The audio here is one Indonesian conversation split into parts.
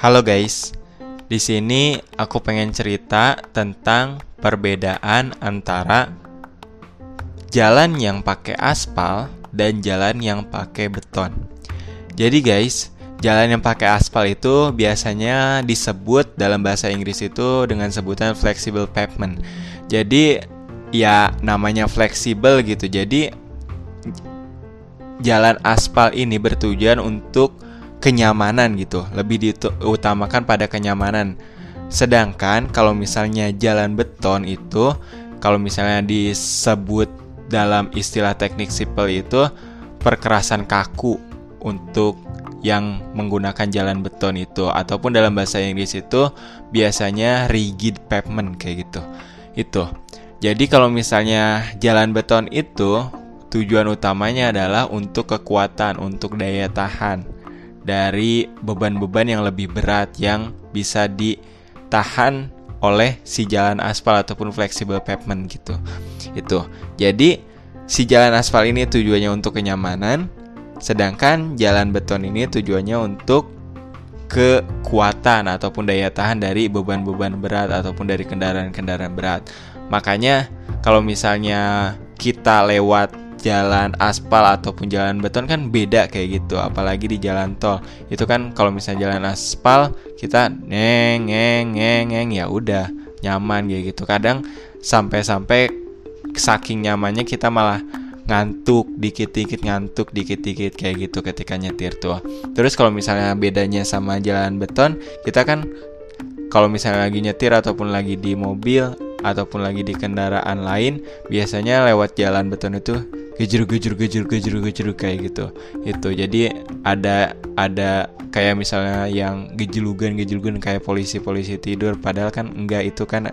Halo guys, di sini aku pengen cerita tentang perbedaan antara jalan yang pakai aspal dan jalan yang pakai beton. Jadi guys, jalan yang pakai aspal itu biasanya disebut dalam bahasa Inggris itu dengan sebutan flexible pavement. Jadi ya namanya fleksibel gitu. Jadi jalan aspal ini bertujuan untuk kenyamanan gitu, lebih diutamakan pada kenyamanan. Sedangkan kalau misalnya jalan beton itu kalau misalnya disebut dalam istilah teknik sipil itu perkerasan kaku untuk yang menggunakan jalan beton itu ataupun dalam bahasa Inggris itu biasanya rigid pavement kayak gitu. Itu. Jadi kalau misalnya jalan beton itu tujuan utamanya adalah untuk kekuatan, untuk daya tahan dari beban-beban yang lebih berat yang bisa ditahan oleh si jalan aspal ataupun flexible pavement gitu. Itu. Jadi si jalan aspal ini tujuannya untuk kenyamanan, sedangkan jalan beton ini tujuannya untuk kekuatan ataupun daya tahan dari beban-beban berat ataupun dari kendaraan-kendaraan berat. Makanya kalau misalnya kita lewat jalan aspal ataupun jalan beton kan beda kayak gitu apalagi di jalan tol. Itu kan kalau misalnya jalan aspal kita neng neng neng neng ya udah nyaman kayak gitu. Kadang sampai-sampai saking nyamannya kita malah ngantuk dikit-dikit ngantuk dikit-dikit kayak gitu ketika nyetir tuh. Terus kalau misalnya bedanya sama jalan beton kita kan kalau misalnya lagi nyetir ataupun lagi di mobil ataupun lagi di kendaraan lain biasanya lewat jalan beton itu gejur gejur gejur gejur gejur kayak gitu. Itu jadi ada ada kayak misalnya yang gejulugan gejulugan kayak polisi polisi tidur padahal kan enggak itu kan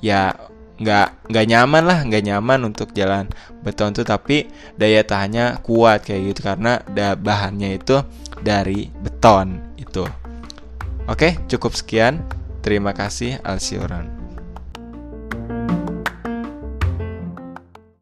ya nggak nggak nyaman lah nggak nyaman untuk jalan beton tuh tapi daya tahannya kuat kayak gitu karena da bahannya itu dari beton itu. Oke cukup sekian. Terima kasih Alsioran